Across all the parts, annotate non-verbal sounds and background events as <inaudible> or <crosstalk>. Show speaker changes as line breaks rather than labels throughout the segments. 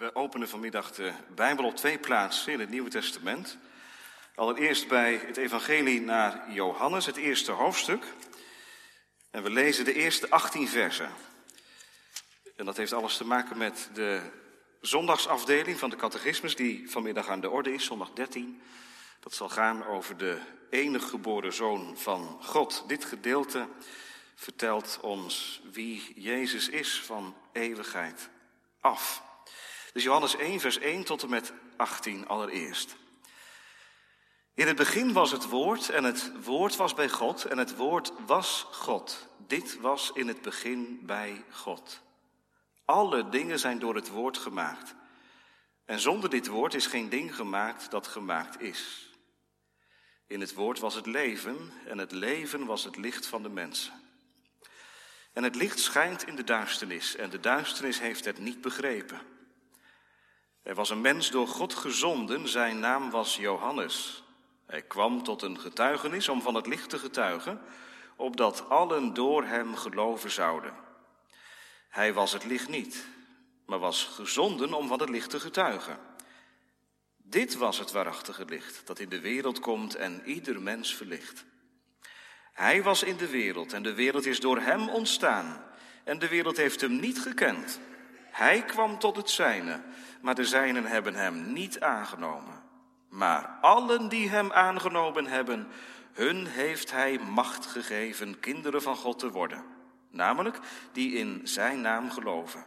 We openen vanmiddag de Bijbel op twee plaatsen in het Nieuwe Testament. Allereerst bij het Evangelie naar Johannes, het eerste hoofdstuk. En we lezen de eerste 18 versen. En dat heeft alles te maken met de zondagsafdeling van de catechismus, die vanmiddag aan de orde is, zondag 13. Dat zal gaan over de enige geboren zoon van God. Dit gedeelte vertelt ons wie Jezus is van eeuwigheid af. Dus Johannes 1, vers 1 tot en met 18 allereerst. In het begin was het woord en het woord was bij God en het woord was God. Dit was in het begin bij God. Alle dingen zijn door het woord gemaakt. En zonder dit woord is geen ding gemaakt dat gemaakt is. In het woord was het leven en het leven was het licht van de mensen. En het licht schijnt in de duisternis en de duisternis heeft het niet begrepen. Er was een mens door God gezonden, zijn naam was Johannes. Hij kwam tot een getuigenis om van het licht te getuigen, opdat allen door hem geloven zouden. Hij was het licht niet, maar was gezonden om van het licht te getuigen. Dit was het waarachtige licht dat in de wereld komt en ieder mens verlicht. Hij was in de wereld en de wereld is door hem ontstaan en de wereld heeft hem niet gekend. Hij kwam tot het zijne, maar de zijnen hebben hem niet aangenomen. Maar allen die hem aangenomen hebben, hun heeft hij macht gegeven kinderen van God te worden. Namelijk die in zijn naam geloven.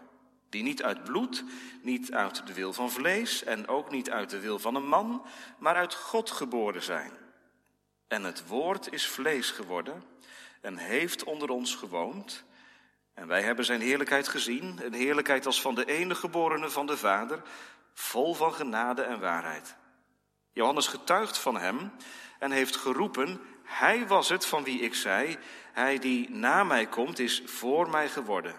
Die niet uit bloed, niet uit de wil van vlees en ook niet uit de wil van een man, maar uit God geboren zijn. En het woord is vlees geworden en heeft onder ons gewoond. En wij hebben zijn heerlijkheid gezien, een heerlijkheid als van de enige geborene van de Vader, vol van genade en waarheid. Johannes getuigt van hem en heeft geroepen, hij was het van wie ik zei, hij die na mij komt is voor mij geworden,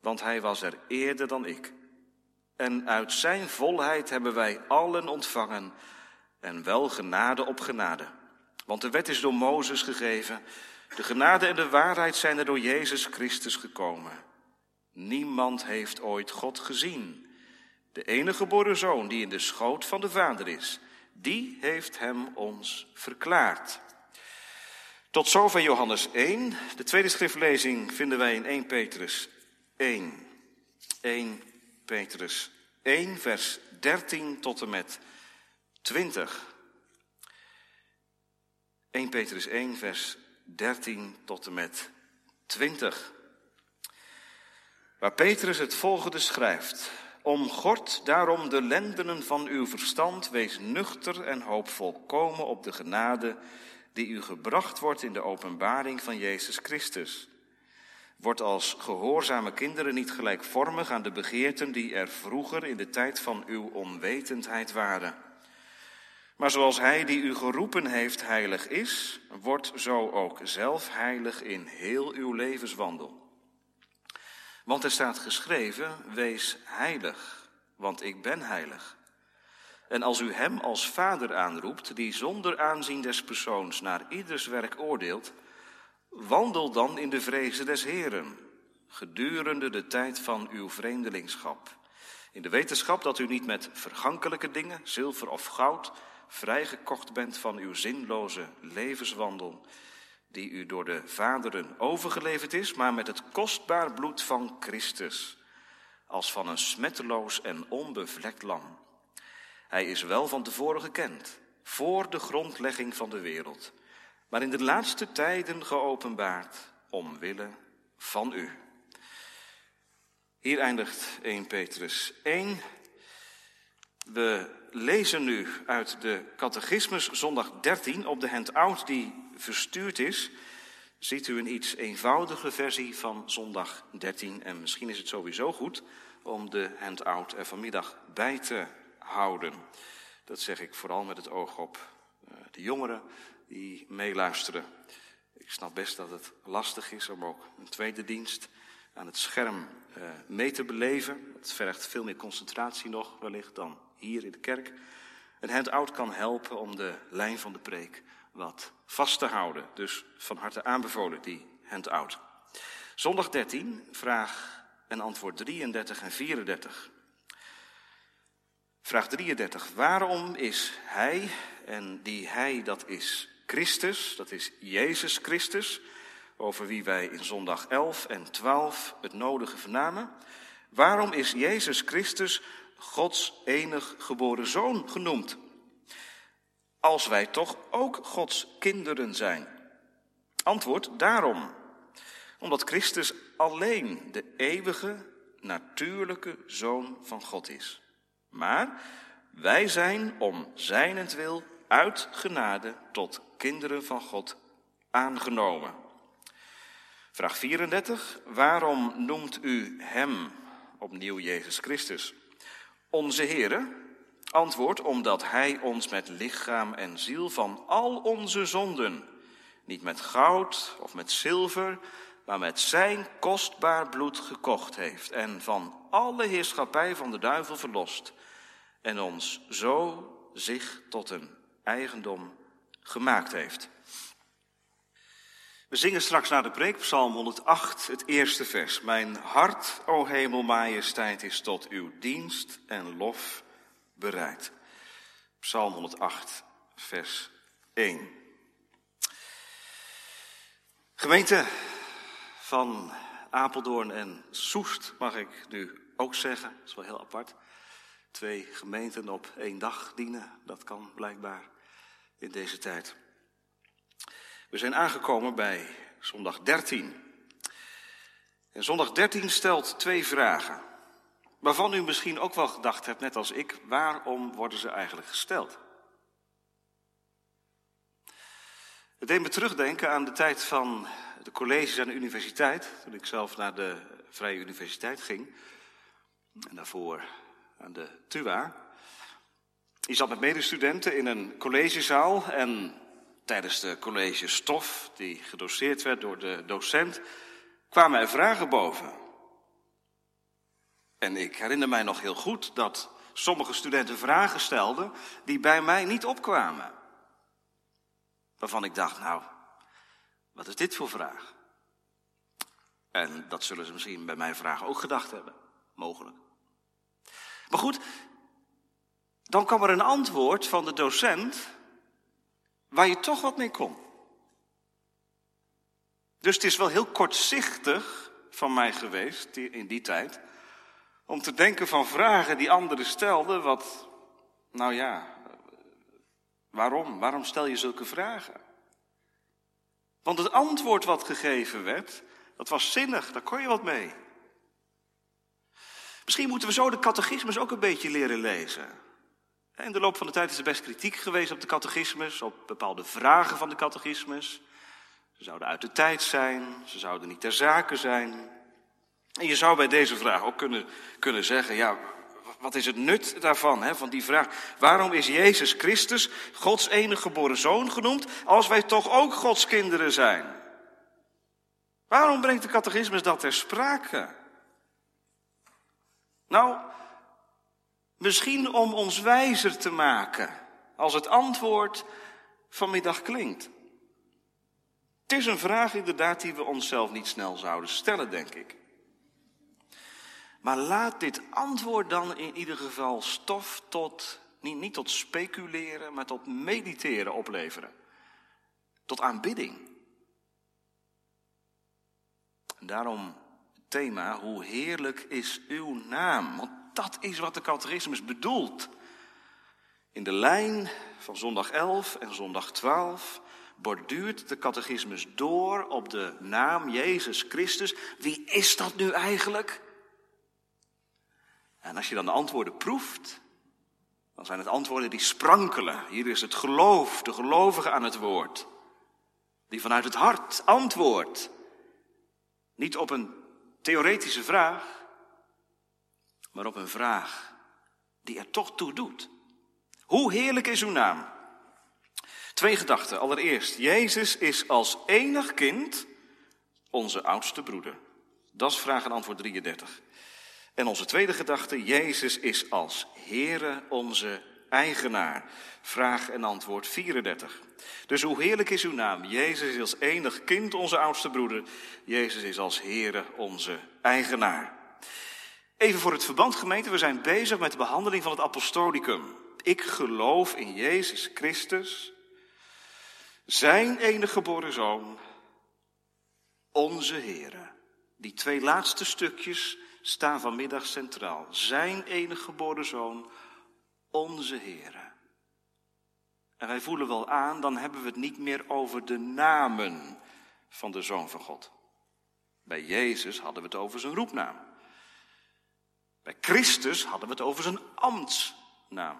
want hij was er eerder dan ik. En uit zijn volheid hebben wij allen ontvangen en wel genade op genade. Want de wet is door Mozes gegeven, de genade en de waarheid zijn er door Jezus Christus gekomen. Niemand heeft ooit God gezien. De enige geboren zoon die in de schoot van de Vader is, die heeft hem ons verklaard. Tot zover Johannes 1. De tweede schriftlezing vinden wij in 1 Petrus 1. 1 Petrus 1, vers 13 tot en met 20. 1 Petrus 1, vers 13 tot en met 20. Waar Petrus het volgende schrijft. Omgord daarom de lendenen van uw verstand, wees nuchter en hoop volkomen op de genade die u gebracht wordt in de openbaring van Jezus Christus. Word als gehoorzame kinderen niet gelijkvormig aan de begeerten die er vroeger in de tijd van uw onwetendheid waren. Maar zoals Hij die u geroepen heeft heilig is, wordt zo ook zelf heilig in heel uw levenswandel. Want er staat geschreven, wees heilig, want ik ben heilig. En als u Hem als Vader aanroept, die zonder aanzien des persoons naar ieders werk oordeelt, wandel dan in de vrezen des Heren, gedurende de tijd van uw vreemdelingschap. In de wetenschap dat u niet met vergankelijke dingen, zilver of goud, vrijgekocht bent van uw zinloze levenswandel, die u door de vaderen overgeleverd is, maar met het kostbaar bloed van Christus, als van een smetteloos en onbevlekt lam. Hij is wel van tevoren gekend, voor de grondlegging van de wereld, maar in de laatste tijden geopenbaard, omwille van u. Hier eindigt 1 Petrus 1. We lezen nu uit de Catechismus zondag 13 op de handout die verstuurd is. Ziet u een iets eenvoudige versie van zondag 13 en misschien is het sowieso goed om de handout er vanmiddag bij te houden. Dat zeg ik vooral met het oog op eh, de jongeren die meeluisteren. Ik snap best dat het lastig is om ook een tweede dienst aan het scherm eh, mee te beleven. Het vergt veel meer concentratie nog wellicht dan hier in de kerk. Een handout kan helpen om de lijn van de preek wat vast te houden. Dus van harte aanbevolen die handout. Zondag 13, vraag en antwoord 33 en 34. Vraag 33. Waarom is Hij, en die Hij dat is Christus, dat is Jezus Christus, over wie wij in zondag 11 en 12 het nodige vernamen. Waarom is Jezus Christus Gods enig geboren zoon genoemd? Als wij toch ook Gods kinderen zijn. Antwoord daarom. Omdat Christus alleen de eeuwige, natuurlijke zoon van God is. Maar wij zijn om zijnentwil uit genade tot kinderen van God aangenomen. Vraag 34. Waarom noemt u hem opnieuw Jezus Christus? Onze Heere? Antwoord, omdat hij ons met lichaam en ziel van al onze zonden, niet met goud of met zilver, maar met zijn kostbaar bloed gekocht heeft en van alle heerschappij van de duivel verlost en ons zo zich tot een eigendom gemaakt heeft. We zingen straks naar de preek, Psalm 108, het eerste vers. Mijn hart, o hemel, majesteit, is tot uw dienst en lof bereid. Psalm 108, vers 1. Gemeente van Apeldoorn en Soest, mag ik nu ook zeggen. Dat is wel heel apart. Twee gemeenten op één dag dienen, dat kan blijkbaar in deze tijd. We zijn aangekomen bij zondag 13. En zondag 13 stelt twee vragen. Waarvan u misschien ook wel gedacht hebt, net als ik, waarom worden ze eigenlijk gesteld? Het deed me terugdenken aan de tijd van de colleges aan de universiteit, toen ik zelf naar de Vrije Universiteit ging. En daarvoor aan de TUA. Je zat met medestudenten in een collegezaal en tijdens de collegestof, die gedoseerd werd door de docent, kwamen er vragen boven. En ik herinner mij nog heel goed dat sommige studenten vragen stelden die bij mij niet opkwamen. Waarvan ik dacht, nou, wat is dit voor vraag? En dat zullen ze misschien bij mijn vraag ook gedacht hebben, mogelijk. Maar goed, dan kwam er een antwoord van de docent waar je toch wat mee kon. Dus het is wel heel kortzichtig van mij geweest in die tijd om te denken van vragen die anderen stelden, wat, nou ja, waarom? Waarom stel je zulke vragen? Want het antwoord wat gegeven werd, dat was zinnig, daar kon je wat mee. Misschien moeten we zo de catechismus ook een beetje leren lezen. In de loop van de tijd is er best kritiek geweest op de catechismus, op bepaalde vragen van de catechismus. Ze zouden uit de tijd zijn, ze zouden niet ter zake zijn. En je zou bij deze vraag ook kunnen, kunnen zeggen, ja, wat is het nut daarvan, hè, van die vraag? Waarom is Jezus Christus Gods enige geboren zoon genoemd, als wij toch ook Gods kinderen zijn? Waarom brengt de catechismus dat ter sprake? Nou, misschien om ons wijzer te maken als het antwoord vanmiddag klinkt. Het is een vraag inderdaad die we onszelf niet snel zouden stellen, denk ik. Maar laat dit antwoord dan in ieder geval stof tot, niet, niet tot speculeren, maar tot mediteren opleveren. Tot aanbidding. En daarom thema, hoe heerlijk is uw naam? Want dat is wat de catechismus bedoelt. In de lijn van zondag 11 en zondag 12 borduurt de catechismus door op de naam Jezus Christus. Wie is dat nu eigenlijk? En als je dan de antwoorden proeft, dan zijn het antwoorden die sprankelen. Hier is het geloof, de gelovige aan het woord. Die vanuit het hart antwoordt. Niet op een theoretische vraag, maar op een vraag die er toch toe doet. Hoe heerlijk is uw naam? Twee gedachten. Allereerst, Jezus is als enig kind onze oudste broeder. Dat is vraag en antwoord 33. En onze tweede gedachte, Jezus is als Heere onze eigenaar. Vraag en antwoord 34. Dus hoe heerlijk is uw naam? Jezus is als enig kind onze oudste broeder. Jezus is als Heere onze eigenaar. Even voor het verband, gemeente, we zijn bezig met de behandeling van het apostolicum. Ik geloof in Jezus Christus, zijn enige geboren zoon, onze Heere. Die twee laatste stukjes staan vanmiddag centraal. Zijn enige geboren zoon, onze Heere. En wij voelen wel aan, dan hebben we het niet meer over de namen van de Zoon van God. Bij Jezus hadden we het over zijn roepnaam. Bij Christus hadden we het over zijn ambtsnaam.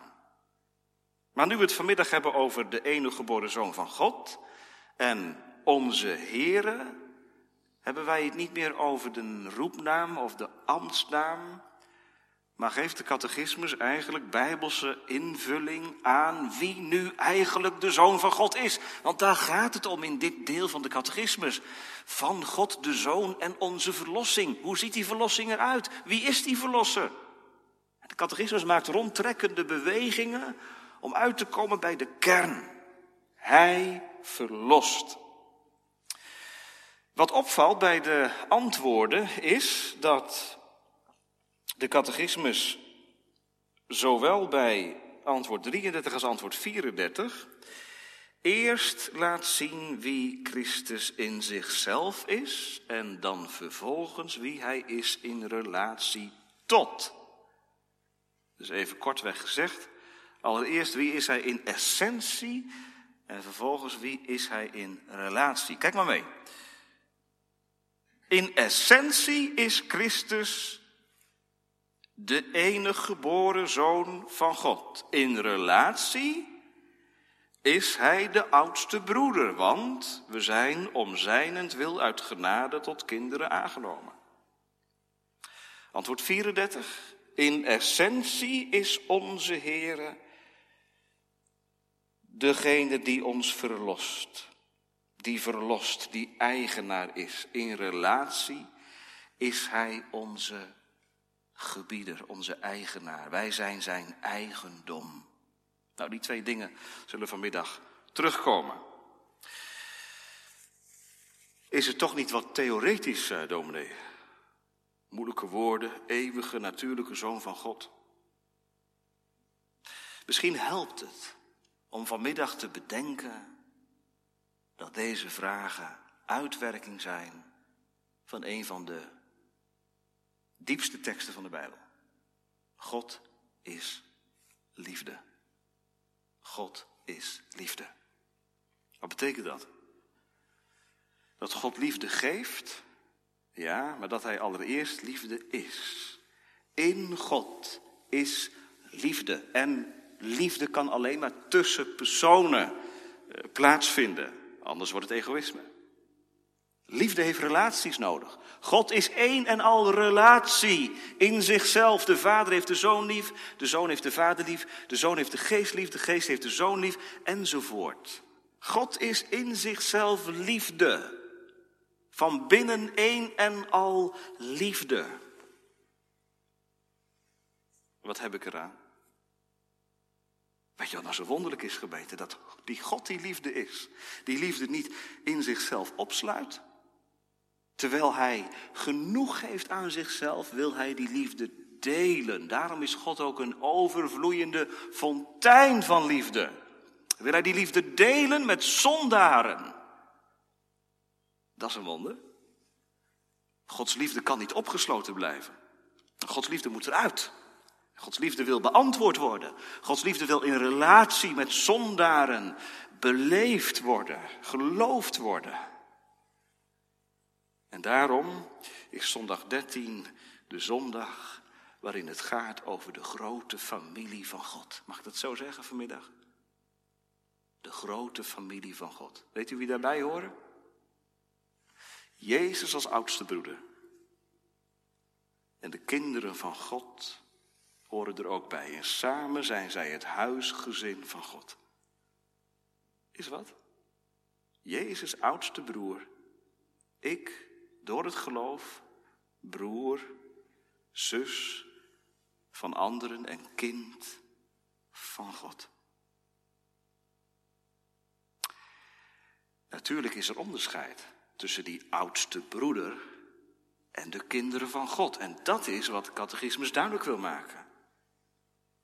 Maar nu we het vanmiddag hebben over de enige geboren Zoon van God en onze Here, hebben wij het niet meer over de roepnaam of de ambtsnaam, maar geeft de catechismus eigenlijk bijbelse invulling aan wie nu eigenlijk de Zoon van God is? Want daar gaat het om in dit deel van de catechismus. Van God de Zoon en onze verlossing. Hoe ziet die verlossing eruit? Wie is die verlosser? De catechismus maakt rondtrekkende bewegingen om uit te komen bij de kern. Hij verlost. Wat opvalt bij de antwoorden is dat de catechismus zowel bij antwoord 33 als antwoord 34 eerst laat zien wie Christus in zichzelf is en dan vervolgens wie hij is in relatie tot. Dus even kortweg gezegd, allereerst wie is hij in essentie en vervolgens wie is hij in relatie. Kijk maar mee. In essentie is Christus de enige geboren zoon van God. In relatie is hij de oudste broeder, want we zijn om zijnentwil uit genade tot kinderen aangenomen. Antwoord 34. In essentie is onze Heere degene die ons verlost, die verlost, die eigenaar is. In relatie is hij onze gebieder, onze eigenaar. Wij zijn zijn eigendom. Nou, die twee dingen zullen vanmiddag terugkomen. Is het toch niet wat theoretisch, uh, dominee? Moeilijke woorden, eeuwige, natuurlijke zoon van God. Misschien helpt het om vanmiddag te bedenken dat deze vragen uitwerking zijn van een van de diepste teksten van de Bijbel. God is liefde. God is liefde. Wat betekent dat? Dat God liefde geeft, ja, maar dat Hij allereerst liefde is. In God is liefde. En liefde kan alleen maar tussen personen eh, plaatsvinden, anders wordt het egoïsme. Liefde heeft relaties nodig. God is één en al relatie in zichzelf. De vader heeft de zoon lief, de zoon heeft de vader lief, de zoon heeft de geest lief, de geest heeft de zoon lief, enzovoort. God is in zichzelf liefde. Van binnen één en al liefde. Wat heb ik eraan? Weet je wat nou zo wonderlijk is gebeten? Dat die God die liefde is. Die liefde niet in zichzelf opsluit, Terwijl hij genoeg geeft aan zichzelf, wil hij die liefde delen. Daarom is God ook een overvloeiende fontein van liefde. Wil hij die liefde delen met zondaren. Dat is een wonder. Gods liefde kan niet opgesloten blijven. Gods liefde moet eruit. Gods liefde wil beantwoord worden. Gods liefde wil in relatie met zondaren beleefd worden, geloofd worden. En daarom is zondag 13 de zondag waarin het gaat over de grote familie van God. Mag ik dat zo zeggen vanmiddag? De grote familie van God. Weet u wie daarbij horen? Jezus als oudste broeder. En de kinderen van God horen er ook bij. En samen zijn zij het huisgezin van God. Is wat? Jezus oudste broer. Ik door het geloof broer, zus van anderen en kind van God. Natuurlijk is er onderscheid tussen die oudste broeder en de kinderen van God. En dat is wat de catechismus duidelijk wil maken.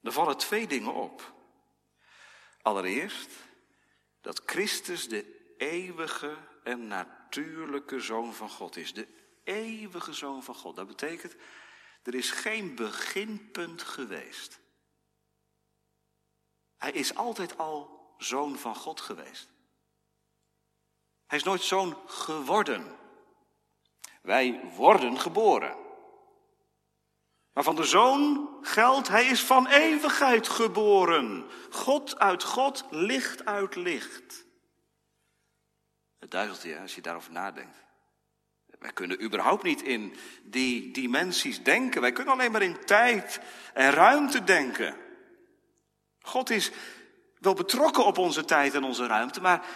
Er vallen twee dingen op. Allereerst dat Christus de eeuwige en natuurlijke zoon van God is. De eeuwige zoon van God. Dat betekent, er is geen beginpunt geweest. Hij is altijd al zoon van God geweest. Hij is nooit zoon geworden. Wij worden geboren. Maar van de zoon geldt, hij is van eeuwigheid geboren. God uit God, licht uit licht. Het duizelt je als je daarover nadenkt. Wij kunnen überhaupt niet in die dimensies denken. Wij kunnen alleen maar in tijd en ruimte denken. God is wel betrokken op onze tijd en onze ruimte, maar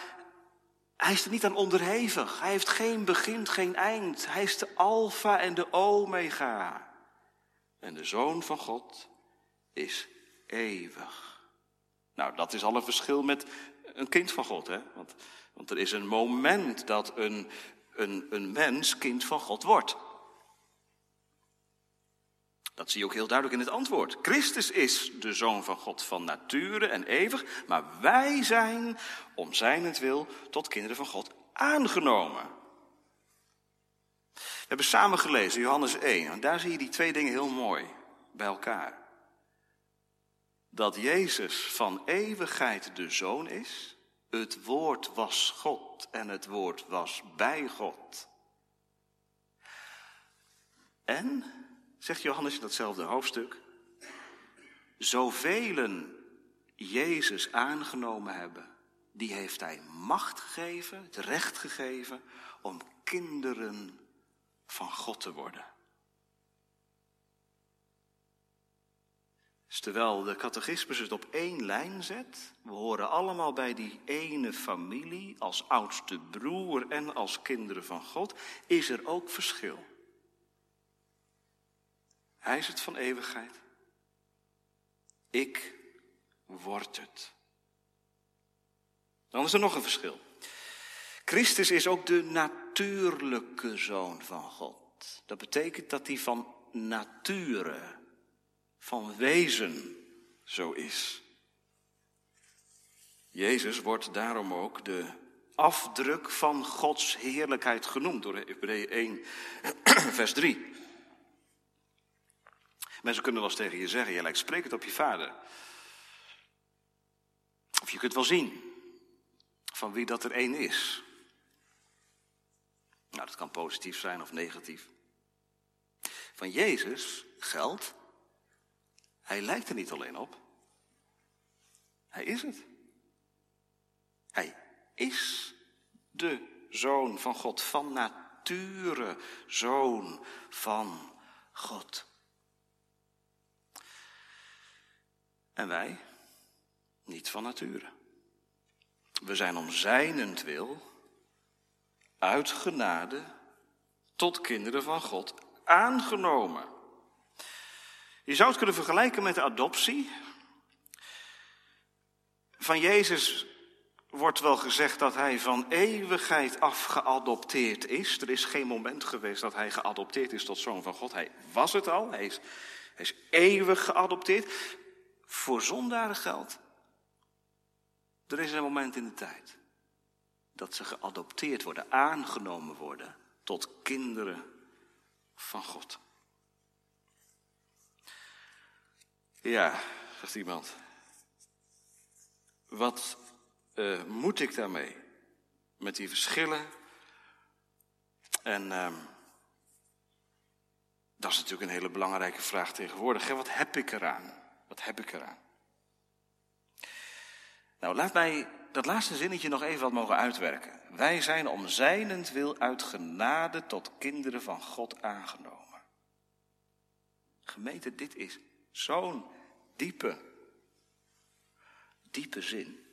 hij is er niet aan onderhevig. Hij heeft geen begin, geen eind. Hij is de alfa en de omega. En de zoon van God is eeuwig. Nou, dat is al een verschil met een kind van God, hè? Want, want er is een moment dat een, een, een mens kind van God wordt. Dat zie je ook heel duidelijk in het antwoord. Christus is de zoon van God van nature en eeuwig, maar wij zijn om zijnentwil tot kinderen van God aangenomen. We hebben samen gelezen, Johannes 1, en daar zie je die twee dingen heel mooi bij elkaar. Dat Jezus van eeuwigheid de zoon is, het woord was God en het woord was bij God. En zegt Johannes in datzelfde hoofdstuk, zoveel Jezus aangenomen hebben, die heeft hij macht gegeven, het recht gegeven om kinderen van God te worden. Dus terwijl de catechismus het op één lijn zet, we horen allemaal bij die ene familie als oudste broer en als kinderen van God, is er ook verschil. Hij is het van eeuwigheid. Ik word het. Dan is er nog een verschil. Christus is ook de natuurlijke zoon van God. Dat betekent dat hij van nature, van wezen zo is. Jezus wordt daarom ook de afdruk van Gods heerlijkheid genoemd door Hebreeën 1, <clears throat> vers 3. Mensen kunnen wel eens tegen je zeggen, je lijkt sprekend op je vader. Of je kunt wel zien van wie dat er één is. Nou, dat kan positief zijn of negatief. Van Jezus geldt, hij lijkt er niet alleen op. Hij is het. Hij is de zoon van God, van nature, zoon van God. En wij niet van nature. We zijn om zijnentwil uit genade tot kinderen van God aangenomen. Je zou het kunnen vergelijken met de adoptie. Van Jezus wordt wel gezegd dat hij van eeuwigheid af geadopteerd is. Er is geen moment geweest dat hij geadopteerd is tot zoon van God. Hij was het al. Hij is, is eeuwig geadopteerd. Voor zondaren geldt. Er is een moment in de tijd dat ze geadopteerd worden, aangenomen worden tot kinderen van God. Ja, zegt iemand. Wat uh, moet ik daarmee? Met die verschillen. En uh, dat is natuurlijk een hele belangrijke vraag tegenwoordig. Hè? Wat heb ik eraan? Wat heb ik eraan? Nou, laat mij dat laatste zinnetje nog even wat mogen uitwerken. Wij zijn om zijnentwil uit genade tot kinderen van God aangenomen. Gemeente, dit is zo'n diepe, diepe zin.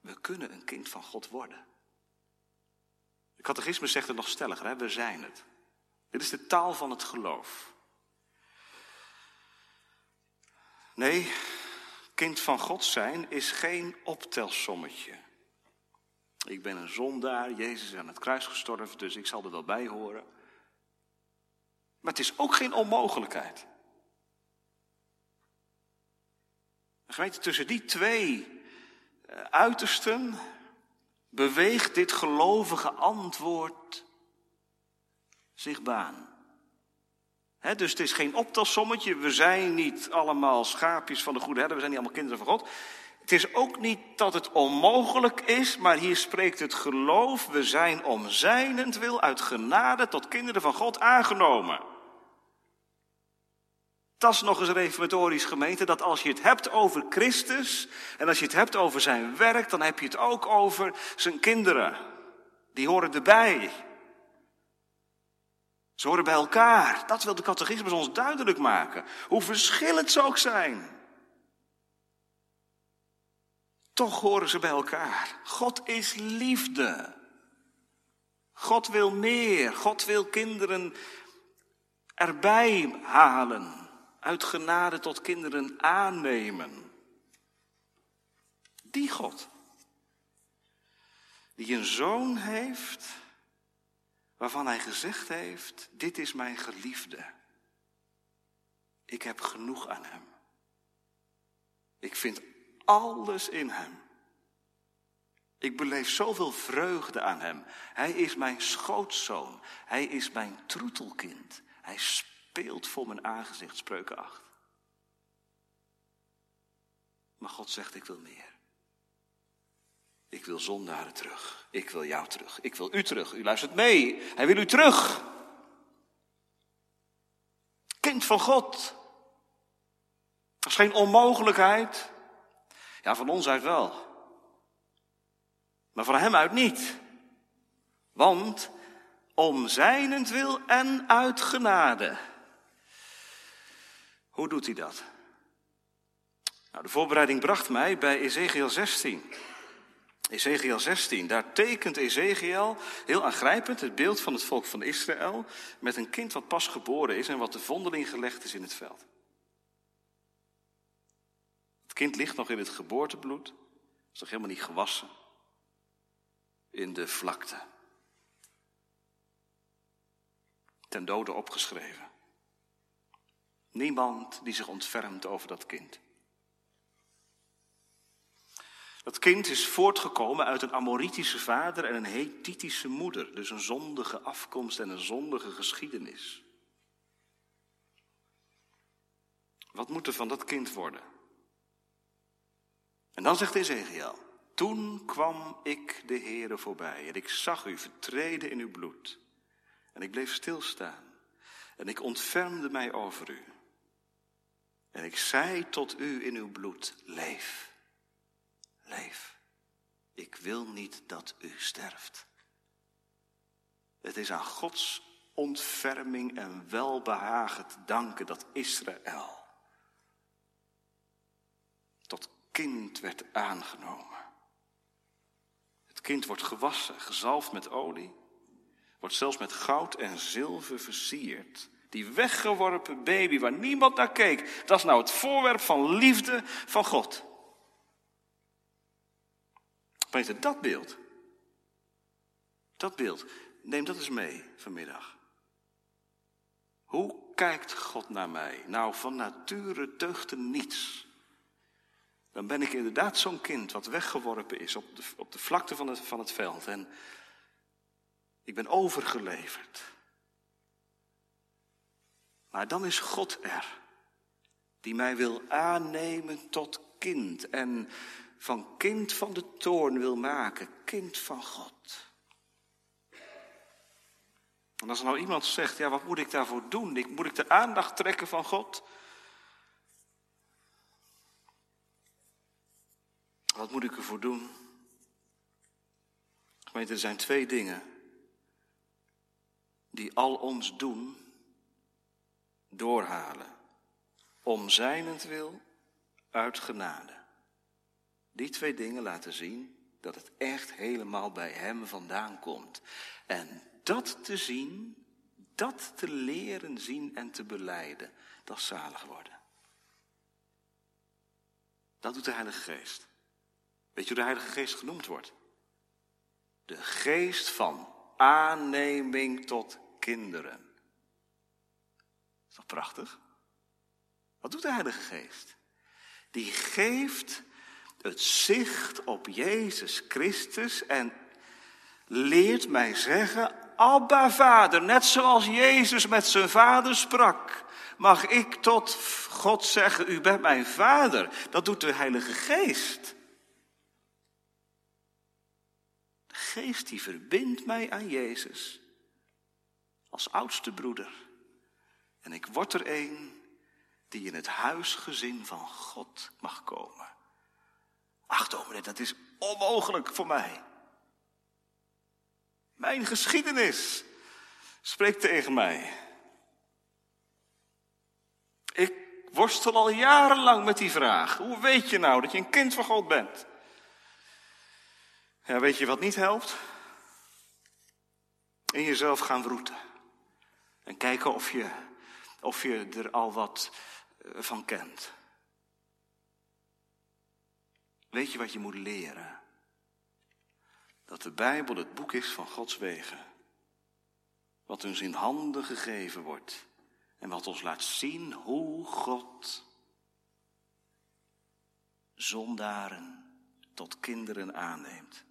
We kunnen een kind van God worden. De catechisme zegt het nog stelliger, hè? we zijn het. Dit is de taal van het geloof. Nee, kind van God zijn is geen optelsommetje. Ik ben een zondaar, Jezus is aan het kruis gestorven, dus ik zal er wel bij horen. Maar het is ook geen onmogelijkheid. Tussen die twee eh, uitersten beweegt dit gelovige antwoord zich baan. dus het is geen optelsommetje. We zijn niet allemaal schaapjes van de goede herder. We zijn niet allemaal kinderen van God. Het is ook niet dat het onmogelijk is, maar hier spreekt het geloof. We zijn om zijnentwil uit genade tot kinderen van God aangenomen. Dat is nog eens reformatorisch gemeente, dat als je het hebt over Christus en als je het hebt over zijn werk, dan heb je het ook over zijn kinderen. Die horen erbij. Ze horen bij elkaar. Dat wil de catechismus ons duidelijk maken. Hoe verschillend ze ook zijn. Toch horen ze bij elkaar. God is liefde. God wil meer. God wil kinderen erbij halen uit genade tot kinderen aannemen. Die God, die een zoon heeft, waarvan hij gezegd heeft, dit is mijn geliefde. Ik heb genoeg aan hem. Ik vind alles in hem. Ik beleef zoveel vreugde aan hem. Hij is mijn schootzoon. Hij is mijn troetelkind. Hij speelt voor mijn aangezicht, spreuken 8. Maar God zegt, ik wil meer. Ik wil zondaren terug. Ik wil jou terug. Ik wil u terug. U luistert mee. Hij wil u terug. Kind van God. Dat is geen onmogelijkheid. Ja, van ons uit wel. Maar van hem uit niet. Want om zijnentwil en uit genade hoe doet hij dat? Nou, de voorbereiding bracht mij bij Ezekiel 16. Ezekiel 16, daar tekent Ezekiel heel aangrijpend het beeld van het volk van Israël met een kind wat pas geboren is en wat de vondeling gelegd is in het veld. Het kind ligt nog in het geboortebloed, is nog helemaal niet gewassen, in de vlakte. Ten dode opgeschreven. Niemand die zich ontfermt over dat kind. Dat kind is voortgekomen uit een Amoritische vader en een Hethitische moeder, dus een zondige afkomst en een zondige geschiedenis. Wat moet er van dat kind worden? En dan zegt Ezekiel, toen kwam ik de Heere voorbij en ik zag u vertreden in uw bloed. En ik bleef stilstaan en ik ontfermde mij over u. En ik zei tot u in uw bloed, leef, leef. Ik wil niet dat u sterft. Het is aan Gods ontferming en welbehagen te danken dat Israël tot kind werd aangenomen. Het kind wordt gewassen, gezalfd met olie, wordt zelfs met goud en zilver versierd. Die weggeworpen baby waar niemand naar keek. Dat is nou het voorwerp van liefde van God. Peter, dat beeld. Dat beeld. Neem dat eens mee vanmiddag. Hoe kijkt God naar mij? Nou, van nature deugde niets. Dan ben ik inderdaad zo'n kind wat weggeworpen is op de, op de vlakte van het, van het veld. En ik ben overgeleverd. Maar dan is God er, die mij wil aannemen tot kind en van kind van de toorn wil maken, kind van God. En als er nou iemand zegt, ja, wat moet ik daarvoor doen? Moet ik de aandacht trekken van God? Wat moet ik ervoor doen? Gemeente, er zijn twee dingen die al ons doen doorhalen. Om zijnentwil uit genade. Die twee dingen laten zien dat het echt helemaal bij Hem vandaan komt. En dat te zien, dat te leren zien en te beleiden, dat zalig worden. Dat doet de Heilige Geest. Weet je hoe de Heilige Geest genoemd wordt? De geest van aanneming tot kinderen. Toch prachtig? Wat doet de Heilige Geest? Die geeft het zicht op Jezus Christus en leert mij zeggen, Abba Vader, net zoals Jezus met zijn vader sprak, mag ik tot God zeggen, u bent mijn vader. Dat doet de Heilige Geest. De Geest die verbindt mij aan Jezus als oudste broeder. En ik word er een die in het huisgezin van God mag komen. Ach, dominee, dat is onmogelijk voor mij. Mijn geschiedenis spreekt tegen mij. Ik worstel al jarenlang met die vraag. Hoe weet je nou dat je een kind van God bent? Ja, weet je wat niet helpt? In jezelf gaan wroeten. En kijken of je, of je er al wat eh, van kent. Weet je wat je moet leren? Dat de Bijbel het boek is van Gods wegen. Wat ons in handen gegeven wordt. En wat ons laat zien hoe God zondaren tot kinderen aanneemt.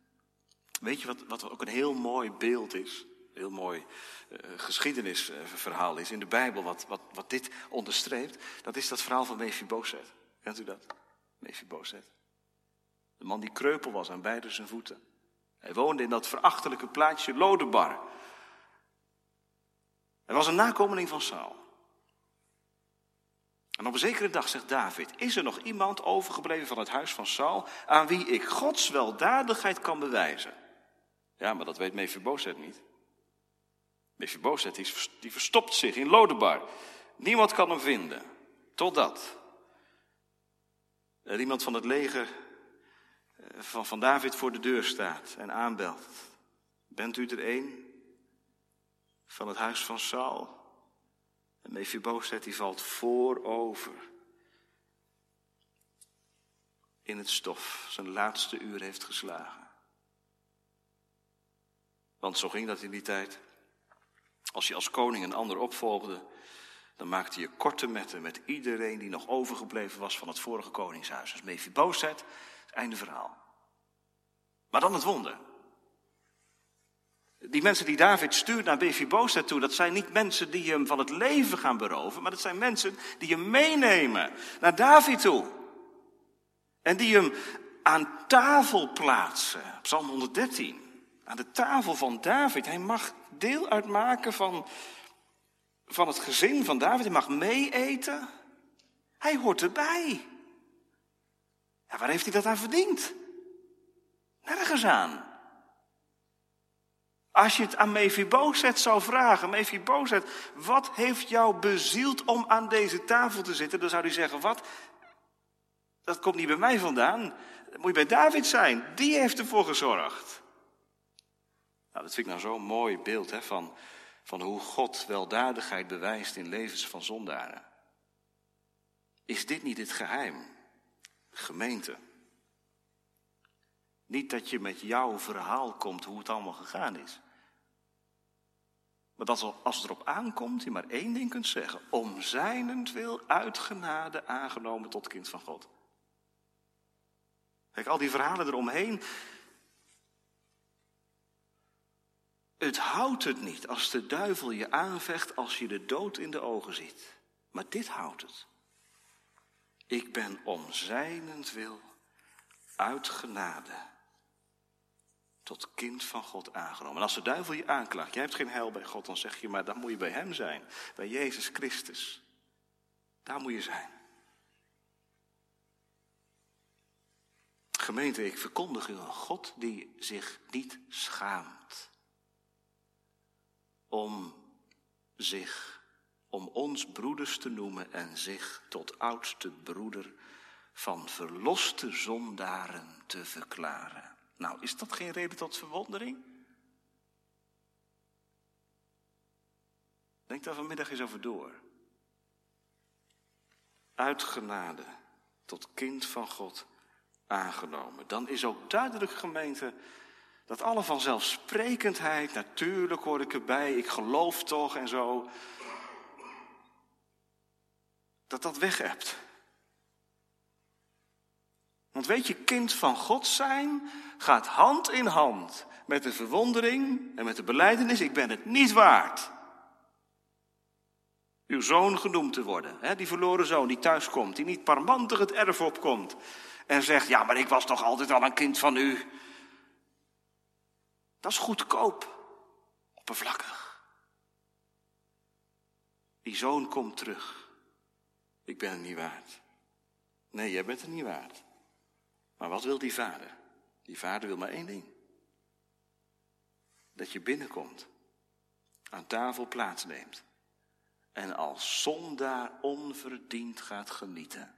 Weet je wat, wat ook een heel mooi beeld is? Heel mooi uh, geschiedenisverhaal is in de Bijbel, wat, wat, wat dit onderstreept. Dat is dat verhaal van Mephibosheth. Kent u dat? Mephibosheth. De man die kreupel was aan beide zijn voeten. Hij woonde in dat verachtelijke plaatsje Lodebar. Hij was een nakomeling van Saul. En op een zekere dag zegt David: Is er nog iemand overgebleven van het huis van Saul aan wie ik Gods weldadigheid kan bewijzen? Ja, maar dat weet Mephibosheth niet. Mephibosheth die, die verstopt zich in Lodebar. Niemand kan hem vinden. Totdat er iemand van het leger van, van David voor de deur staat en aanbelt. Bent u er een van het huis van Saul? En Mephibosheth die valt voorover in het stof. Zijn laatste uur heeft geslagen. Want zo ging dat in die tijd. Als je als koning een ander opvolgde, dan maakte je korte metten met iedereen die nog overgebleven was van het vorige koningshuis. Dus Mephibosheth, einde verhaal. Maar dan het wonder. Die mensen die David stuurt naar Mephibosheth toe, dat zijn niet mensen die hem van het leven gaan beroven, maar dat zijn mensen die hem meenemen naar David toe. En die hem aan tafel plaatsen. Psalm 113. Aan de tafel van David. Hij mag deel uitmaken van, van het gezin van David. Hij mag meeeten. Hij hoort erbij. Waar heeft hij dat aan verdiend? Nergens aan. Als je het aan Mephibozet zou vragen, Mephibozet, wat heeft jou bezield om aan deze tafel te zitten? Dan zou hij zeggen, wat? Dat komt niet bij mij vandaan. Dat moet je bij David zijn. Die heeft ervoor gezorgd. Nou, dat vind ik nou zo'n mooi beeld hè, van, van hoe God weldadigheid bewijst in levens van zondaren. Is dit niet het geheim? Gemeente. Niet dat je met jouw verhaal komt hoe het allemaal gegaan is. Maar dat als het erop aankomt, je maar één ding kunt zeggen. Om zijnentwil uitgenade aangenomen tot kind van God. Kijk, al die verhalen eromheen. Het houdt het niet als de duivel je aanvecht als je de dood in de ogen ziet. Maar dit houdt het. Ik ben om zijnentwil uitgenade tot kind van God aangenomen. En als de duivel je aanklaagt, jij hebt geen heil bij God, dan zeg je, maar dan moet je bij Hem zijn. Bij Jezus Christus. Daar moet je zijn. Gemeente, ik verkondig u een God die zich niet schaamt om zich, om ons broeders te noemen en zich tot oudste broeder van verloste zondaren te verklaren. Nou, is dat geen reden tot verwondering? Denk daar vanmiddag eens over door. Uitgenade tot kind van God aangenomen. Dan is ook duidelijk gemeente dat alle vanzelfsprekendheid, natuurlijk hoor ik erbij, ik geloof toch en zo. dat dat weg hebt. Want weet je, kind van God zijn gaat hand in hand met de verwondering en met de beleidenis, ik ben het niet waard. Uw zoon genoemd te worden, hè? die verloren zoon die thuis komt, die niet parmantig het erf opkomt en zegt, ja maar ik was toch altijd al een kind van u. Dat is goedkoop, oppervlakkig. Die zoon komt terug. Ik ben het niet waard. Nee, jij bent het niet waard. Maar wat wil die vader? Die vader wil maar één ding. Dat je binnenkomt, aan tafel plaatsneemt en als zondaar onverdiend gaat genieten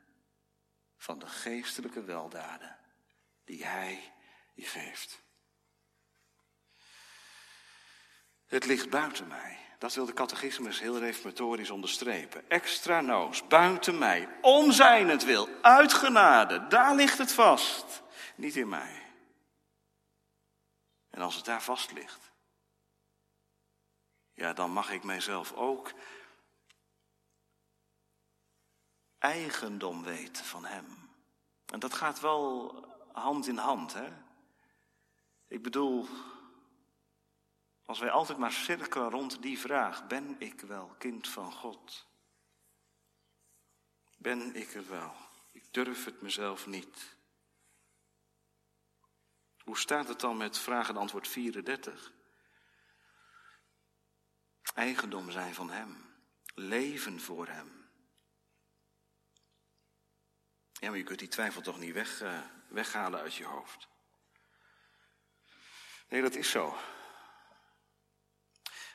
van de geestelijke weldaden die hij je geeft. Het ligt buiten mij. Dat wil de catechismus heel reformatorisch onderstrepen. Extra noos, buiten mij, om zijn wil, uit genade, daar ligt het vast. Niet in mij. En als het daar vast ligt, ja, dan mag ik mijzelf ook eigendom weten van Hem. En dat gaat wel hand in hand, hè? Ik bedoel, als wij altijd maar cirkelen rond die vraag: ben ik wel kind van God? Ben ik er wel? Ik durf het mezelf niet. Hoe staat het dan met vraag en antwoord 34? Eigendom zijn van Hem, leven voor Hem. Ja, maar je kunt die twijfel toch niet weg, uh, weghalen uit je hoofd. Nee, dat is zo.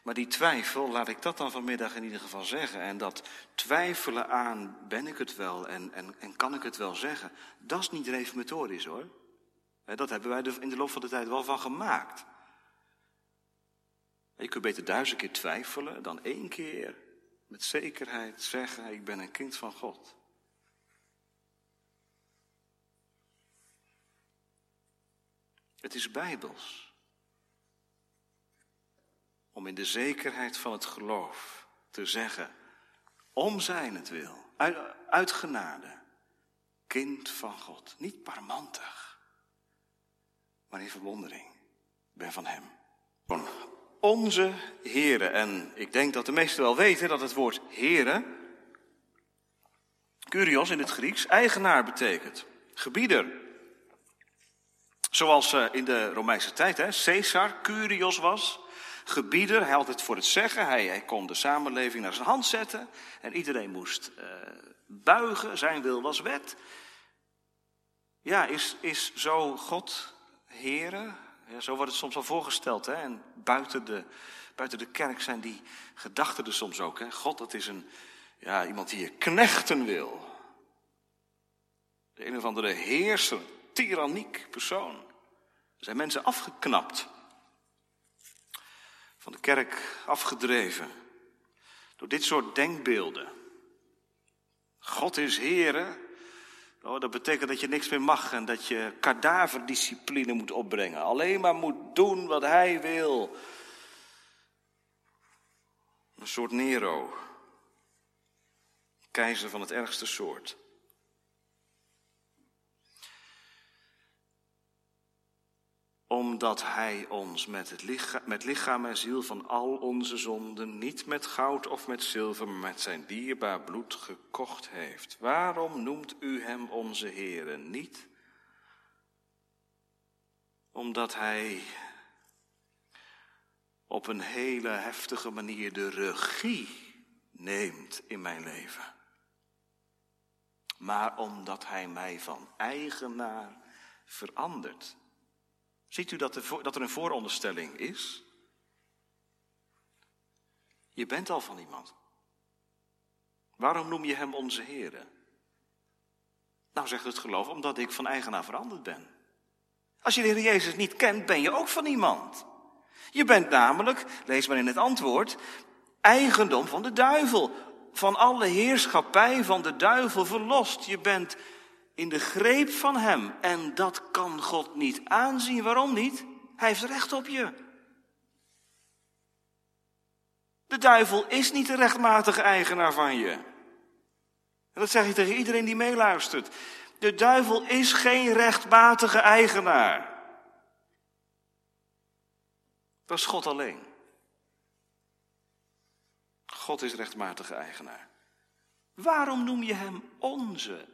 Maar die twijfel, laat ik dat dan vanmiddag in ieder geval zeggen. En dat twijfelen aan, ben ik het wel en, en, en kan ik het wel zeggen, dat is niet reformatorisch hoor. Dat hebben wij in de loop van de tijd wel van gemaakt. Je kunt beter duizend keer twijfelen dan één keer met zekerheid zeggen, ik ben een kind van God. Het is bijbels. Om in de zekerheid van het geloof te zeggen, om zijn het wil, uit, genade, kind van God. Niet parmantig, maar in verwondering. ben van hem. Onze Here. En ik denk dat de meesten wel weten dat het woord Here, Curios in het Grieks, eigenaar betekent. Gebieder. Zoals uh, in de Romeinse tijd, hè, Caesar Curios was, gebieder, hij had het voor het zeggen, hij, hij kon de samenleving naar zijn hand zetten en iedereen moest uh, buigen, zijn wil was wet. Ja, is, is zo God Here? Ja, zo wordt het soms al voorgesteld. Hè? En buiten de, buiten de kerk zijn die gedachten er soms ook. Hè? God, dat is een, ja, iemand die je knechten wil. De een of andere heerser, tyranniek persoon. Er zijn mensen afgeknapt. Van de kerk afgedreven. Door dit soort denkbeelden. God is Heere. Oh, dat betekent dat je niks meer mag en dat je kadaverdiscipline moet opbrengen. Alleen maar moet doen wat hij wil. Een soort Nero. Keizer van het ergste soort. Omdat hij ons met, het lichaam, met lichaam en ziel van al onze zonden niet met goud of met zilver, maar met zijn dierbaar bloed gekocht heeft. Waarom noemt u hem onze Heere niet? Omdat hij op een hele heftige manier de regie neemt in mijn leven. Maar omdat hij mij van eigenaar verandert. Ziet u dat er, dat er een vooronderstelling is? Je bent al van iemand. Waarom noem je hem onze Heer? Nou, zegt het geloof, omdat ik van eigenaar veranderd ben. Als je de Heer Jezus niet kent, ben je ook van iemand. Je bent namelijk, lees maar in het antwoord, eigendom van de duivel. Van alle heerschappij van de duivel verlost. Je bent in de greep van Hem. En dat kan God niet aanzien. Waarom niet? Hij heeft recht op je. De duivel is niet de rechtmatige eigenaar van je. En dat zeg ik tegen iedereen die meeluistert. De duivel is geen rechtmatige eigenaar. Dat is God alleen. God is rechtmatige eigenaar. Waarom noem je hem onze,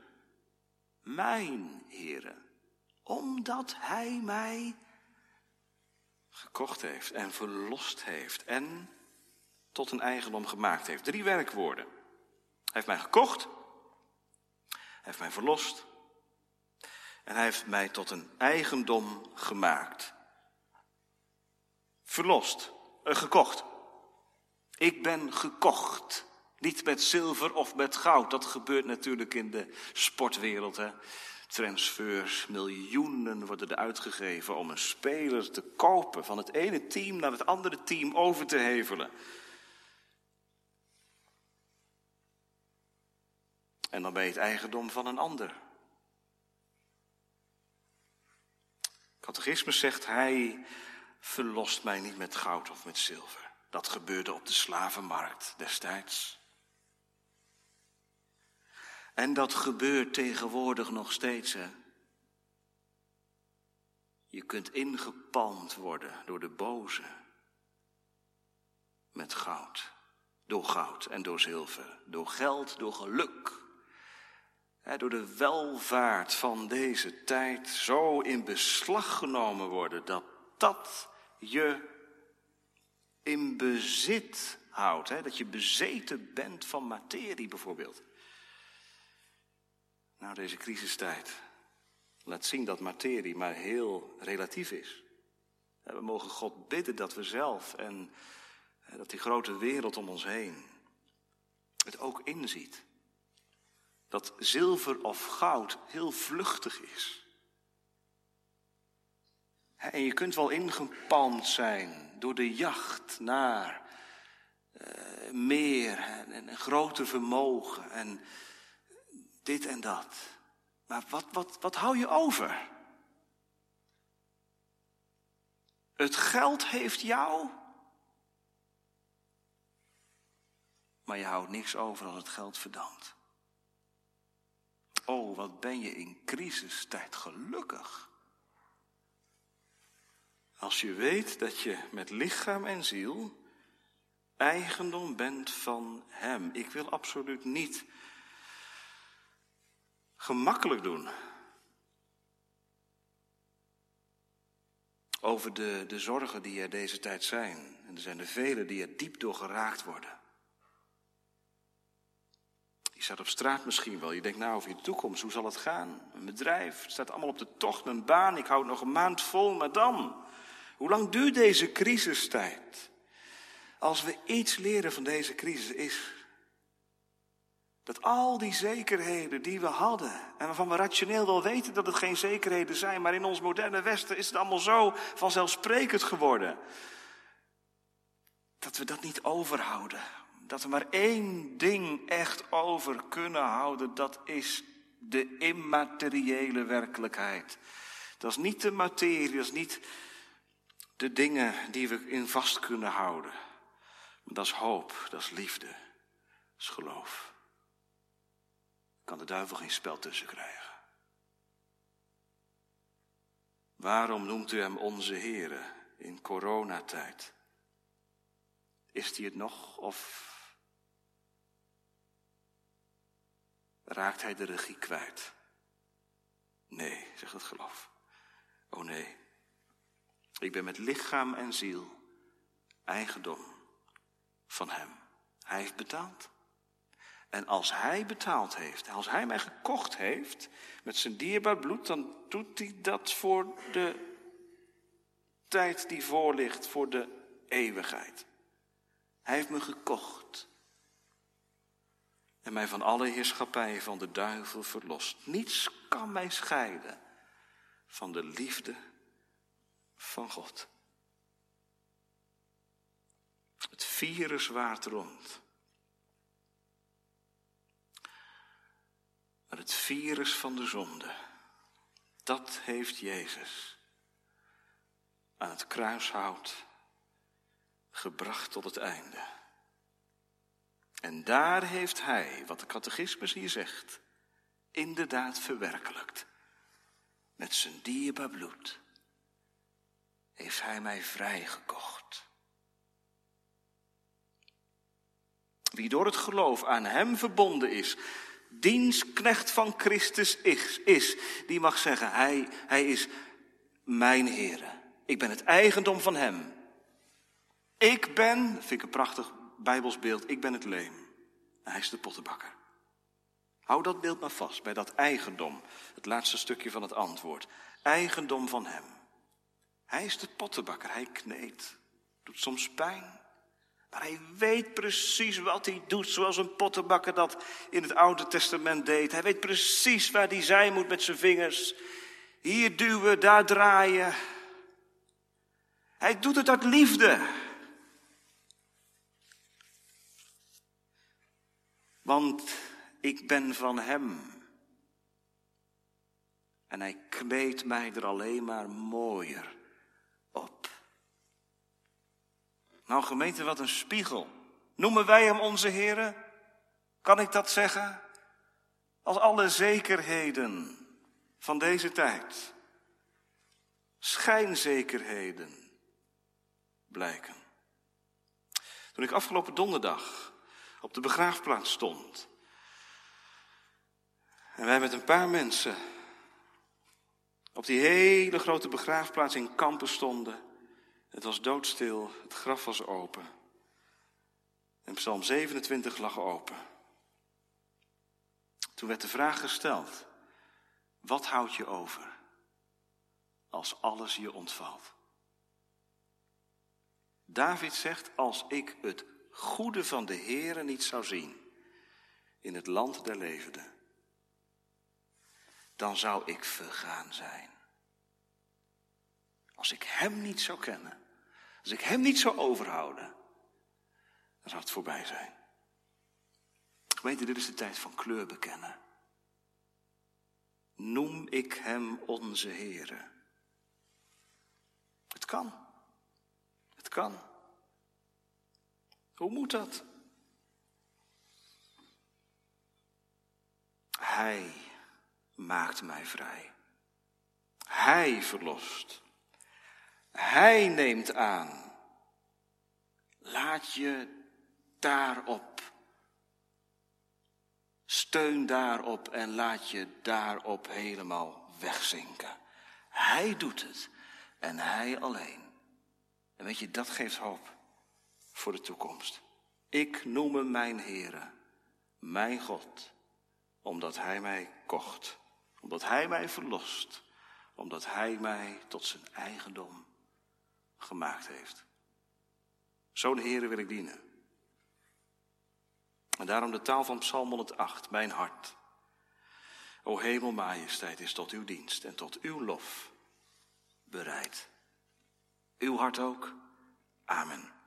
mijn Heere? Omdat hij mij gekocht heeft en verlost heeft en tot een eigendom gemaakt heeft. Drie werkwoorden. Hij heeft mij gekocht, hij heeft mij verlost en hij heeft mij tot een eigendom gemaakt. Verlost, uh, gekocht. Ik ben gekocht. Niet met zilver of met goud. Dat gebeurt natuurlijk in de sportwereld. Hè? Transfers, miljoenen worden er uitgegeven om een speler te kopen. Van het ene team naar het andere team over te hevelen. En dan ben je het eigendom van een ander. Catechismus zegt, hij verlost mij niet met goud of met zilver. Dat gebeurde op de slavenmarkt destijds. En dat gebeurt tegenwoordig nog steeds. Hè? Je kunt ingepalmd worden door de boze. Met goud. Door goud en door zilver. Door geld, door geluk. door de welvaart van deze tijd zo in beslag genomen worden dat dat je in bezit houdt. Dat je bezeten bent van materie bijvoorbeeld. Nou, deze crisistijd laat zien dat materie maar heel relatief is. We mogen God bidden dat we zelf en dat die grote wereld om ons heen het ook inziet. Dat zilver of goud heel vluchtig is. En je kunt wel ingepalmd zijn door de jacht naar uh, meer en, en groter vermogen en dit en dat. Maar wat, wat, wat hou je over? Het geld heeft jou, maar je houdt niks over als het geld verdampt. Oh, wat ben je in crisistijd gelukkig. Als je weet dat je met lichaam en ziel eigendom bent van Hem. Ik wil absoluut niet gemakkelijk doen. Over de, de zorgen die er deze tijd zijn. En er zijn er vele die er diep door geraakt worden. Je staat op straat misschien wel. Je denkt nou over je toekomst. Hoe zal het gaan? Een bedrijf het staat allemaal op de tocht. Mijn baan. Ik hou het nog een maand vol. Maar dan? Hoe lang duurt deze crisistijd? Als we iets leren van deze crisis is dat al die zekerheden die we hadden, en waarvan we rationeel wel weten dat het geen zekerheden zijn, maar in ons moderne Westen is het allemaal zo vanzelfsprekend geworden. Dat we dat niet overhouden. Dat we maar één ding echt over kunnen houden, dat is de immateriële werkelijkheid. Dat is niet de materie, dat is niet de dingen die we in vast kunnen houden. Dat is hoop, dat is liefde, dat is geloof kan de duivel geen spel tussen krijgen. Waarom noemt u hem onze Heere in coronatijd? Is hij het nog of raakt hij de regie kwijt? Nee, zegt het geloof. Oh nee, ik ben met lichaam en ziel eigendom van hem. Hij heeft betaald. En als hij betaald heeft, als hij mij gekocht heeft met zijn dierbaar bloed, dan doet hij dat voor de tijd die voor ligt, voor de eeuwigheid. Hij heeft me gekocht en mij van alle heerschappij van de duivel verlost. Niets kan mij scheiden van de liefde van God. Het virus waart rond. Het virus van de zonde, dat heeft Jezus aan het kruishout gebracht tot het einde. En daar heeft hij, wat de catechismus hier zegt, inderdaad verwerkelijkt. Met zijn dierbaar bloed heeft hij mij vrijgekocht. Wie door het geloof aan hem verbonden is, dienstknecht van Christus is, is die mag zeggen, hij, hij is mijn Heer. Ik ben het eigendom van hem. Ik ben, vind ik een prachtig bijbelsbeeld, ik ben het leem. hij is de pottenbakker. Hou dat beeld maar vast bij dat eigendom, het laatste stukje van het antwoord. Eigendom van hem. Hij is de pottenbakker, hij kneedt. Doet soms pijn. Maar hij weet precies wat hij doet, zoals een pottenbakker dat in het Oude Testament deed. Hij weet precies waar hij zijn moet met zijn vingers. Hier duwen, daar draaien. Hij doet het uit liefde. Want ik ben van hem. En hij kneedt mij er alleen maar mooier op. Nou gemeente, wat een spiegel. Noemen wij hem onze Here? Kan ik dat zeggen? Als alle zekerheden van deze tijd, schijnzekerheden, blijken. Toen ik afgelopen donderdag op de begraafplaats stond en wij met een paar mensen op die hele grote begraafplaats in Kampen stonden, het was doodstil, het graf was open. En Psalm 27 lag open. Toen werd de vraag gesteld: wat houd je over als alles je ontvalt? David zegt: als ik het goede van de Heere niet zou zien in het land der levenden, dan zou ik vergaan zijn. Als ik Hem niet zou kennen, als ik Hem niet zou overhouden, dan zou het voorbij zijn. Gemeente, dit is de tijd van kleur bekennen. Noem ik Hem onze Heere. Het kan. Het kan. Hoe moet dat? Hij maakt mij vrij. Hij verlost. Hij neemt aan. Laat je daarop. Steun daarop en laat je daarop helemaal wegzinken. Hij doet het en hij alleen. En weet je, dat geeft hoop voor de toekomst. Ik noem hem mijn Heere, mijn God, omdat Hij mij kocht, omdat Hij mij verlost, omdat Hij mij tot zijn eigendom gemaakt heeft. Zo'n Heere wil ik dienen. En daarom de taal van Psalm 108, mijn hart. O hemel, majesteit is tot uw dienst en tot uw lof bereid. Uw hart ook. Amen.